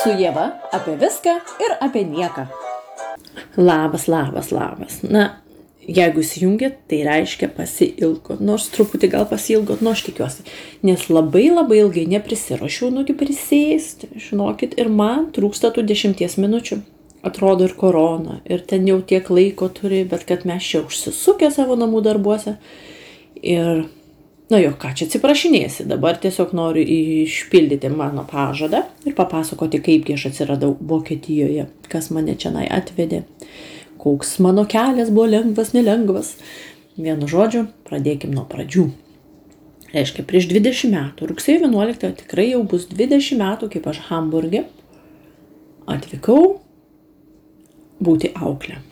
Su Jėva apie viską ir apie nieką. Labas, labas, labas. Na, jeigu įsijungėt, tai reiškia pasilgot, nors truputį gal pasilgot, nu aš tikiuosi, nes labai labai ilgai neprisirašiau, nugi prisėsti, žinokit, ir man trūksta tų dešimties minučių. Atrodo ir korona, ir ten jau tiek laiko turi, bet kad mes čia užsisukę savo namų darbuose. Ir, na jo, ką čia atsiprašinėsi, dabar tiesiog noriu išpildyti mano pažadą ir papasakoti, kaipgi aš atsiradau Vokietijoje, kas mane čia atvedė koks mano kelias buvo lengvas, nelengvas. Vienu žodžiu, pradėkim nuo pradžių. Reiškia, prieš 20 metų, rugsėjo 11 tikrai jau bus 20 metų, kaip aš Hamburgė atvykau būti auklė.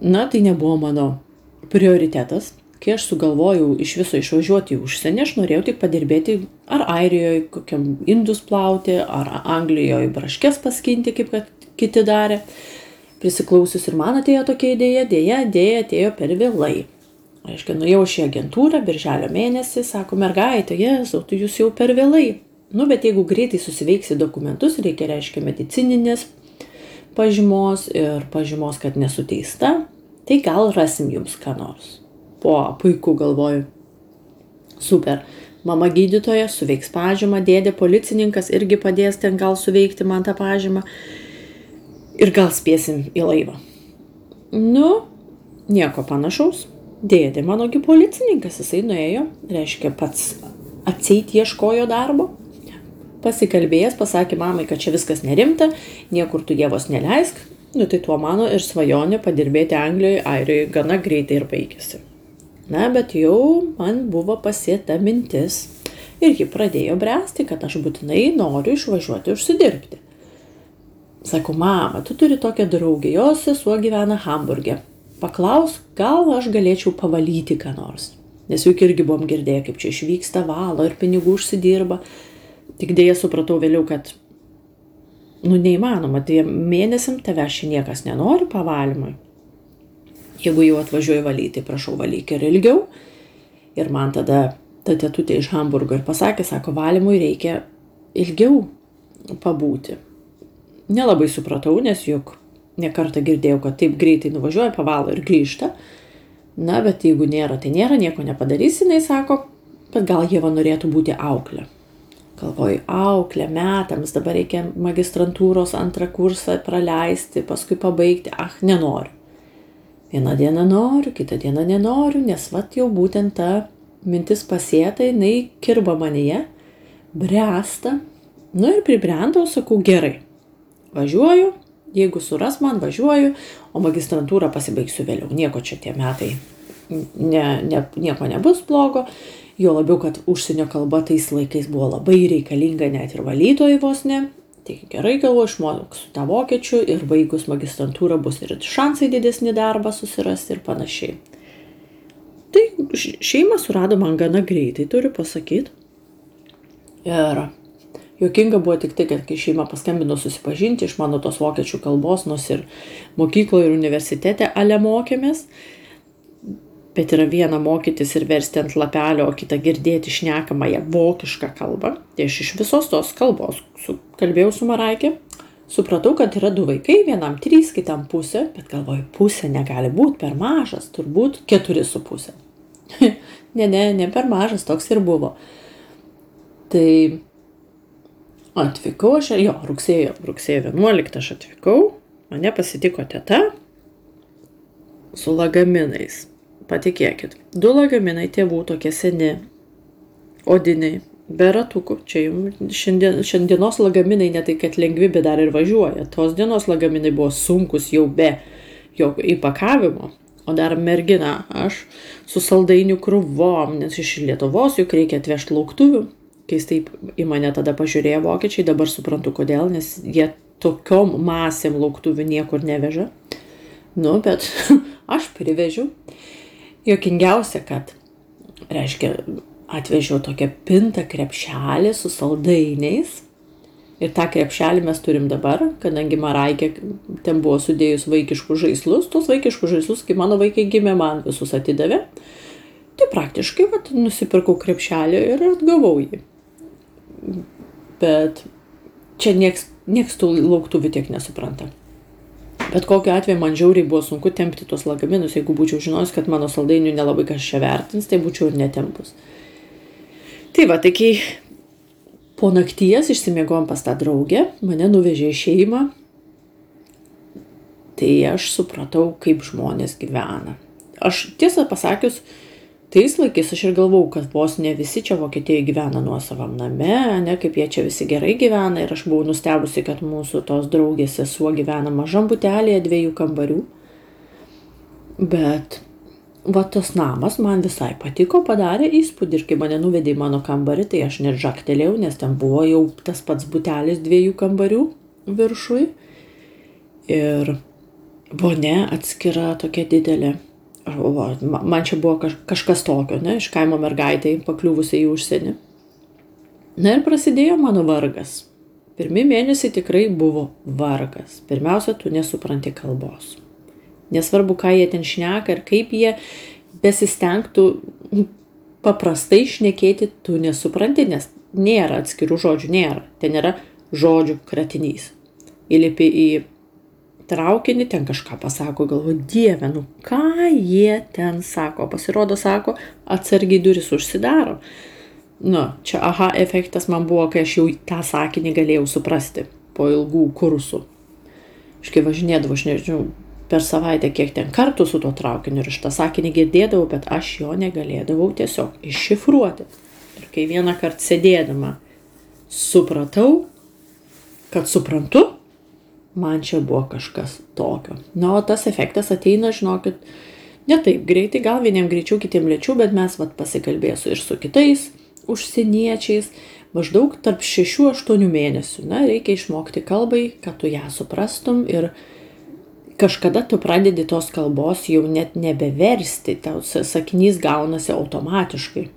Na, tai nebuvo mano prioritetas. Kai aš sugalvojau iš viso išvažiuoti į užsienį, aš norėjau tik padirbėti ar Airijoje, kokiam indus plauti, ar Anglijoje braškės paskinti, kaip kad kiti darė prisiklausius ir man atėjo tokia idėja, dėja, dėja atėjo per vėlai. Aiškiai, nuėjau šį agentūrą, birželio mėnesį, sako mergaitė, jėzau, tu jūs jau per vėlai. Nu, bet jeigu greitai susiveiksi dokumentus, reikia, reiškia, medicininės pažymos ir pažymos, kad nesuteista, tai gal rasim jums ką nors. Po, puiku galvoju. Super. Mama gydytoja suveiks pažymą, dėdė policininkas irgi padės ten gal suveikti man tą pažymą ir gal spėsim į laivą. Nu, nieko panašaus. Dėdė manogi policininkas, jisai nuėjo, reiškia pats atseit ieškojo darbo. Pasikalbėjęs, pasakė mamai, kad čia viskas nerimta, niekur tu dievos neleisk. Nu tai tuo mano ir svajonė padirbėti Anglijoje, Airijoje gana greitai ir baigėsi. Na, bet jau man buvo pasėta mintis ir ji pradėjo bręsti, kad aš būtinai noriu išvažiuoti užsidirbti. Sako, mama, tu turi tokią draugę, jos sesuo gyvena Hamburgė. Paklaus, gal aš galėčiau pavalyti ką nors. Nes juk irgi buvom girdėję, kaip čia išvyksta valo ir pinigų užsidirba. Tik dėja supratau vėliau, kad, nu, neįmanoma, dviem mėnesim tave čia niekas nenori pavalymui. Jeigu jau atvažiuoju valyti, prašau valyk ir ilgiau. Ir man tada ta tetutė iš Hamburgo ir pasakė, sako, valymui reikia ilgiau pabūti nelabai supratau, nes juk nekartą girdėjau, kad taip greitai nuvažiuoja, pavalo ir grįžta. Na, bet jeigu nėra, tai nėra, nieko nepadarysi, jinai sako, bet gal Jėva norėtų būti auklė. Galvoju, auklė metams, dabar reikia magistrantūros antrą kursą praleisti, paskui pabaigti, ah, nenoriu. Vieną dieną noriu, kitą dieną nenoriu, nes vat jau būtent ta mintis pasėta, jinai kirba manyje, bręsta. Nu ir pribrendau, sakau, gerai, važiuoju, jeigu suras man, važiuoju, o magistrantūrą pasibaigsiu vėliau. Nieko čia tie metai, ne, ne, nieko nebus blogo. Jo labiau, kad užsienio kalba tais laikais buvo labai reikalinga net ir valytojai vos ne. Tai gerai galvoju, išmoksiu tą vokiečių ir baigus magistrantūrą bus ir šansai didesnį darbą susirasti ir panašiai. Tai šeimą surado man gana greitai, turiu pasakyti. Ir Jokinga buvo tik tai, kad kai šeima paskambino susipažinti iš mano tos vokiečių kalbos, nors ir mokykloje ir universitete ale mokėmės, bet yra viena mokytis ir versti ant lapelio, o kita girdėti šnekamąją vokišką kalbą. Tai aš iš visos tos kalbos su, kalbėjau su Maraikė, supratau, kad yra du vaikai, vienam trys, kitam pusė, bet galvoju, pusė negali būti per mažas, turbūt keturi su pusė. ne, ne, ne per mažas, toks ir buvo. Tai Atvykau aš, jo, rugsėjo, rugsėjo 11 aš atvykau, mane pasitiko teta su lagaminais. Patikėkit, du lagaminai tėvų tokie seni, odiniai, be ratukų. Čia jau šiandien, šiandienos lagaminai ne tai, kad lengvi, bet dar ir važiuoja. Tos dienos lagaminai buvo sunkus jau be jo įpakavimo. O dar mergina, aš su saldainių krūvom, nes iš Lietuvos juk reikia atvežti lauktuvių keistai į mane tada pažiūrėjo vokiečiai, dabar suprantu kodėl, nes jie tokiom masėm lauktuvių niekur neveža. Nu, bet aš privežiu. Jokingiausia, kad, reiškia, atvežiau tokią pintą krepšelį su saldainiais. Ir tą krepšelį mes turim dabar, kadangi Maraikė ten buvo sudėjus vaikiškus žaislus, tos vaikiškus žaislus, kai mano vaikai gimė, man visus atidavė. Tai praktiškai, vat, nusipirkau krepšelį ir atgavau jį bet čia nieks, nieks tų lauktuvių tiek nesupranta. Bet kokiu atveju man žiauriai buvo sunku tempti tuos lagaminus, jeigu būčiau žinojus, kad mano saldainių nelabai kas čia vertins, tai būčiau ir netempus. Tai va, tai kai po nakties išsimiegom pas tą draugę, mane nuvežė į šeimą, tai aš supratau, kaip žmonės gyvena. Aš tiesą pasakius, tais laikais aš ir galvau, kad vos ne visi čia Vokietijoje gyvena nuosavam name, ne kaip jie čia visi gerai gyvena ir aš buvau nustebusi, kad mūsų tos draugės sesuo gyvena mažam butelėje dviejų kambarių. Bet va tas namas man visai patiko, padarė įspūdį ir kai mane nuvedė į mano kambarį, tai aš net žaktelėjau, nes ten buvo jau tas pats butelis dviejų kambarių viršui. Ir vonė atskira tokia didelė va, man čia buvo kaž, kažkas tokio, ne, iš kaimo mergaitai pakliuvusiai į užsienį. Na ir prasidėjo mano vargas. Pirmi mėnesiai tikrai buvo vargas. Pirmiausia, tu nesupranti kalbos. Nesvarbu, ką jie ten šneka ir kaip jie besistengtų paprastai šnekėti, tu nesupranti, nes nėra atskirų žodžių, nėra. Ten yra žodžių kratinys. Įlipi į traukinį, ten kažką pasako, galvoju, dieve, nu ką jie ten sako, pasirodo, sako, atsargiai duris užsidaro. Nu, čia aha efektas man buvo, kai aš jau tą sakinį galėjau suprasti po ilgų kursų. Aš kai važinėdavau, aš nežinau, per savaitę kiek ten kartų su tuo traukiniu ir aš tą sakinį girdėdavau, bet aš jo negalėdavau tiesiog iššifruoti. Ir kai vieną kartą sėdėdama supratau, kad suprantu, man čia buvo kažkas tokio. Na, o tas efektas ateina, žinokit, ne taip greitai, gal vieniem greičiau, kitiem lėčiau, bet mes vat pasikalbėsiu ir su kitais užsieniečiais, maždaug tarp 6-8 mėnesių. Na, reikia išmokti kalbai, kad tu ją suprastum ir kažkada tu pradedi tos kalbos jau net nebeversti, tau sakinys gaunasi automatiškai.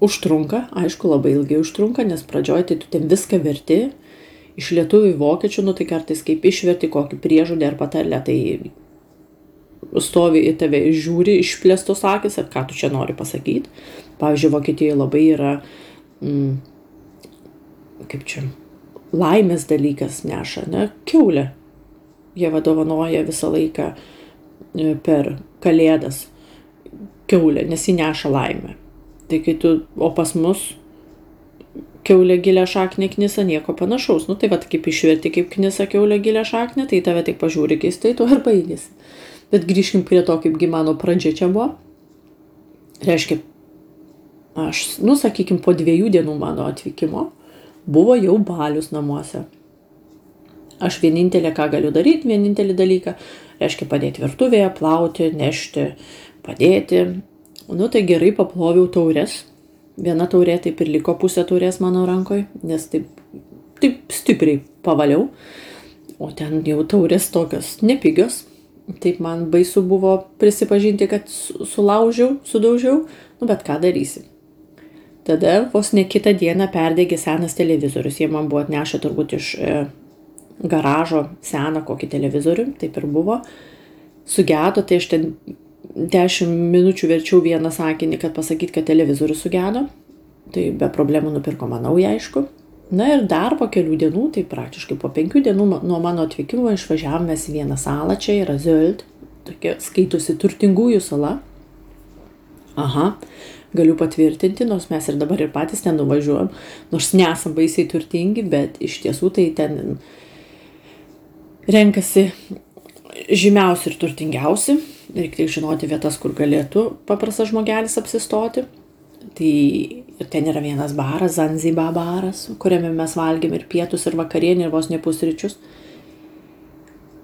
Užtrunka, aišku, labai ilgai užtrunka, nes pradžioje tai tu ten viską verti, iš lietuvių į vokiečių, nu tai kartais kaip išverti kokį priežodį ar patarlę, tai stovi į tave ir žiūri išplėstos akis, ar ką tu čia nori pasakyti. Pavyzdžiui, Vokietijoje labai yra, mm, kaip čia, laimės dalykas neša, ne, keulė. Jie vadovanoja visą laiką e, per kalėdas keulė, nes ji neša laimę. Tai kai tu, o pas mus kiaulė gilę šaknį knisa, nieko panašaus. Nu tai va, kaip išverti, kaip knisa kiaulė gilę šaknį, tai tave tik pažiūri keistai, tu ir baigėsi. Bet grįžkim prie to, kaipgi mano pradžia čia buvo. Reiškia, aš, nu sakykime, po dviejų dienų mano atvykimo buvo jau balius namuose. Aš vienintelė, ką galiu daryti, vienintelį dalyką, reiškia padėti virtuvėje, plauti, nešti, padėti. Nu tai gerai paploviau taures, Viena taurė taip ir liko pusė taurės mano rankoje, nes taip, taip stipriai pavaliau. O ten jau taurės tokios nepigios. Taip man baisu buvo prisipažinti, kad sulaužiau, sudaužiau, nu bet ką darysi. Tada vos ne kitą dieną perdegė senas televizorius. Jie man buvo atnešę turbūt iš e, garažo seną kokį televizorių, taip ir buvo. Sugedo, tai aš ten dešimt minučių verčiau vieną sakinį, kad pasakyti, kad televizorius sugedo. Tai be problemų nupirko man naują, aišku. Na ir dar po kelių dienų, tai praktiškai po penkių dienų nuo mano atvykimo išvažiavome į vieną salą, čia yra Zöld, tokia skaitusi turtingųjų sala. Aha, galiu patvirtinti, nors mes ir dabar ir patys ten nuvažiuojam, nors nesam baisiai turtingi, bet iš tiesų tai ten renkasi žymiausi ir turtingiausi reikia žinoti vietas, kur galėtų paprastas žmogelis apsistoti. Tai ir ten yra vienas baras, Zanziba baras, kuriame mes valgėm ir pietus, ir vakarienį, ir vos ne pusryčius.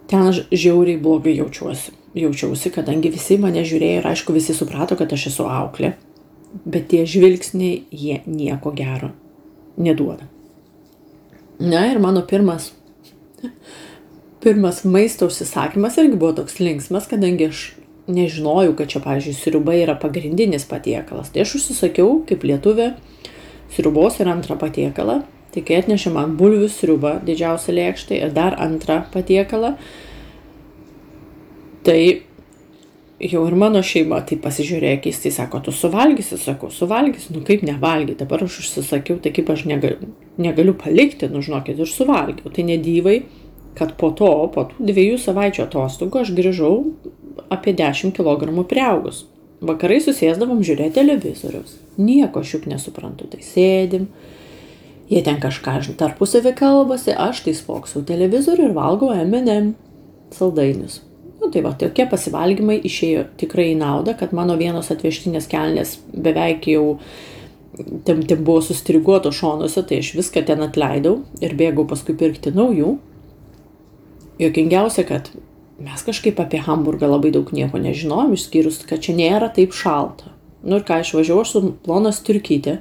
Ten aš žiauriai blogai jaučiuosi. Jaučiausi, kadangi visi mane žiūrėjo ir aišku visi suprato, kad aš esu auklė. Bet tie žvilgsniai, jie nieko gero neduoda. Na ir mano pirmas pirmas maisto užsisakymas irgi buvo toks linksmas, kadangi aš nežinojau, kad čia, pavyzdžiui, sriuba yra pagrindinis patiekalas. Tai aš užsisakiau kaip lietuvė sriubos ir antrą patiekalą. Tai kai atnešė man bulvių sriubą didžiausią lėkštę ir dar antrą patiekalą, tai jau ir mano šeima tai pasižiūrėjo keistai, sako, tu suvalgysi, sakau, suvalgysi, nu kaip nevalgyti, dabar aš užsisakiau, tai kaip aš negaliu, negaliu palikti, nu žinokit, ir suvalgiau. Tai nedyvai, kad po to, po tų dviejų savaičių atostogų aš grįžau apie 10 kg priaugus. Vakarai susėsdavom žiūrėti televizorius. Nieko aš juk nesuprantu, tai sėdim. Jie ten kažką tarpusavį kalbasi, aš tai spoksau televizorių ir valgau M&M saldainius. Nu, tai va, tokie pasivalgymai išėjo tikrai į naudą, kad mano vienos atvežtinės kelnės beveik jau ten, ten buvo sustriguoto šonuose, tai aš viską ten atleidau ir bėgau paskui pirkti naujų. Jokingiausia, kad mes kažkaip apie Hamburgą labai daug nieko nežinojom, išskyrus, kad čia nėra taip šalta. Nu ir ką, išvažiavau aš su plonas turkytė.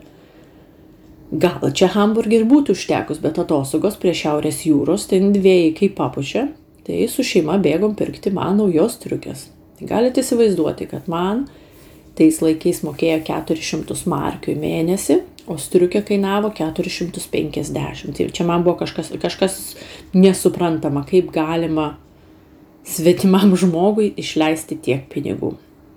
Gal čia Hamburgė ir būtų užtekus, bet atostogos prie Šiaurės jūros, ten dviejai kaip papučia, tai su šeima bėgom pirkti man naujos triukės. Tai galite įsivaizduoti, kad man tais laikais mokėjo 400 markių į mėnesį, o striukė kainavo 450. Tai čia man buvo kažkas, kažkas nesuprantama, kaip galima svetimam žmogui išleisti tiek pinigų.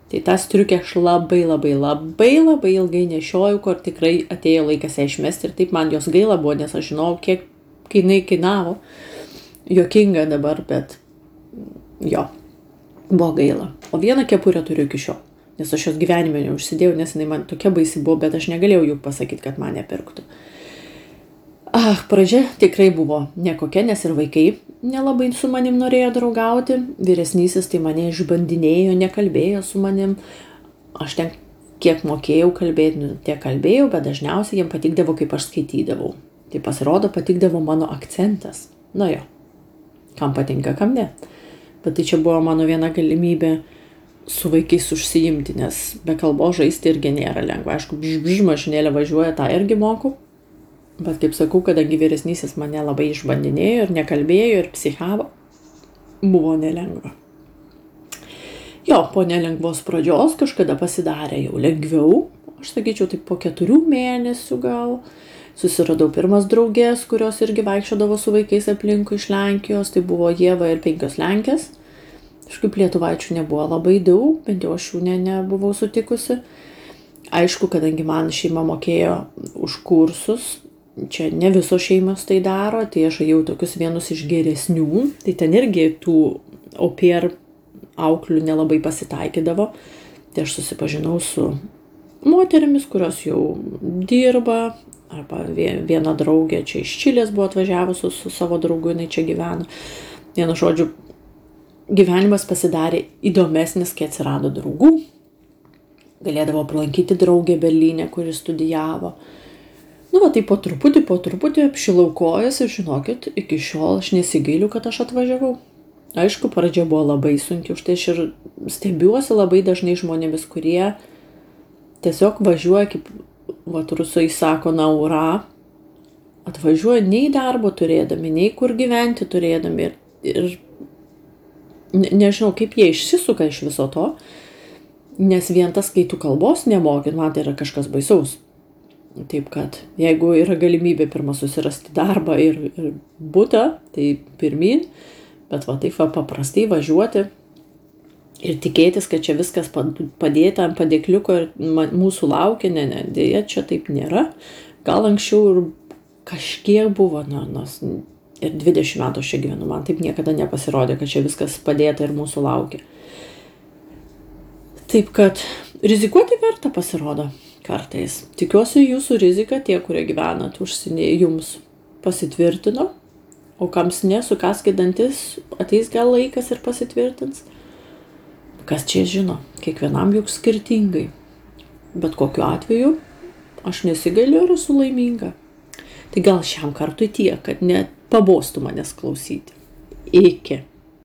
Tai tą striukę aš labai labai labai labai ilgai nešioju, kur tikrai atėjo laikas ją išmesti ir taip man jos gaila buvo, nes aš žinau, kiek jinai kainavo. Jokinga dabar, bet jo, buvo gaila. O vieną kepurę turiu iki šiol, nes aš jos gyvenime neužsidėjau, nes jinai man tokia baisi buvo, bet aš negalėjau jų pasakyti, kad man nepirktų. Ah, pradžia tikrai buvo nekokia, nes ir vaikai nelabai su manim norėjo draugauti. Vyresnysis tai mane išbandinėjo, nekalbėjo su manim. Aš ten kiek mokėjau kalbėti, nu, tiek kalbėjau, bet dažniausiai jiem patikdavo, kaip aš skaitydavau. Tai pasirodo, patikdavo mano akcentas. Na jo, kam patinka, kam ne. Bet tai čia buvo mano viena galimybė su vaikais užsiimti, nes be kalbos žaisti irgi nėra lengva. Aišku, bžbž mašinėlė važiuoja, tą irgi moku. Bet kaip sakau, kadangi vyresnysis mane labai išbandinėjo ir nekalbėjo ir psichavo, buvo nelengva. Jo, po nelengvos pradžios kažkada pasidarė jau lengviau, aš sakyčiau, taip po keturių mėnesių gal. Susiradau pirmas draugės, kurios irgi vaikščiodavo su vaikais aplinkui iš Lenkijos, tai buvo Jėva ir penkios Lenkės. Kažkaip lietuvaičių nebuvo labai daug, bent jau aš jų ne, nebuvau sutikusi. Aišku, kadangi man šeima mokėjo už kursus, čia ne visos šeimos tai daro, tai aš jau tokius vienus iš geresnių, tai ten irgi tų opier auklių nelabai pasitaikydavo. Tai aš susipažinau su moterimis, kurios jau dirba, arba viena draugė čia iš Čilės buvo atvažiavusi su savo draugu, jinai čia gyveno. Vienu žodžiu, gyvenimas pasidarė įdomesnis, kai atsirado draugų. Galėdavo aplankyti draugę Berlyne, kuri studijavo. Nu, va, tai po truputį, po truputį apšilau kojas ir žinokit, iki šiol aš nesigailiu, kad aš atvažiavau. Aišku, pradžia buvo labai sunki, už tai aš ir stebiuosi labai dažnai žmonėmis, kurie tiesiog važiuoja, kaip vatrusai sako, naura, atvažiuoja nei darbo turėdami, nei kur gyventi turėdami ir, ir ne, nežinau, kaip jie išsisuka iš viso to, nes vien tas, kai tu kalbos nemokit, man tai yra kažkas baisaus. Taip kad jeigu yra galimybė pirmą susirasti darbą ir, ir būtą, tai pirmin, bet va taip va paprastai važiuoti ir tikėtis, kad čia viskas padėta ant padėkliuko ir mūsų laukia, ne, ne, dėja čia taip nėra. Gal anksčiau ir kažkiek buvo, nors ir 20 metų aš čia gyvenu, man taip niekada nepasirodė, kad čia viskas padėta ir mūsų laukia. Taip kad rizikuoti verta pasirodo kartais. Tikiuosi jūsų rizika, tie, kurie gyvenat užsienyje, jums pasitvirtino, o kams ne, sukaskit dantis, ateis gal laikas ir pasitvirtins. Kas čia žino, kiekvienam juk skirtingai. Bet kokiu atveju aš nesigailiu ir esu laiminga. Tai gal šiam kartui tiek, kad net pabostų manęs klausyti. Iki.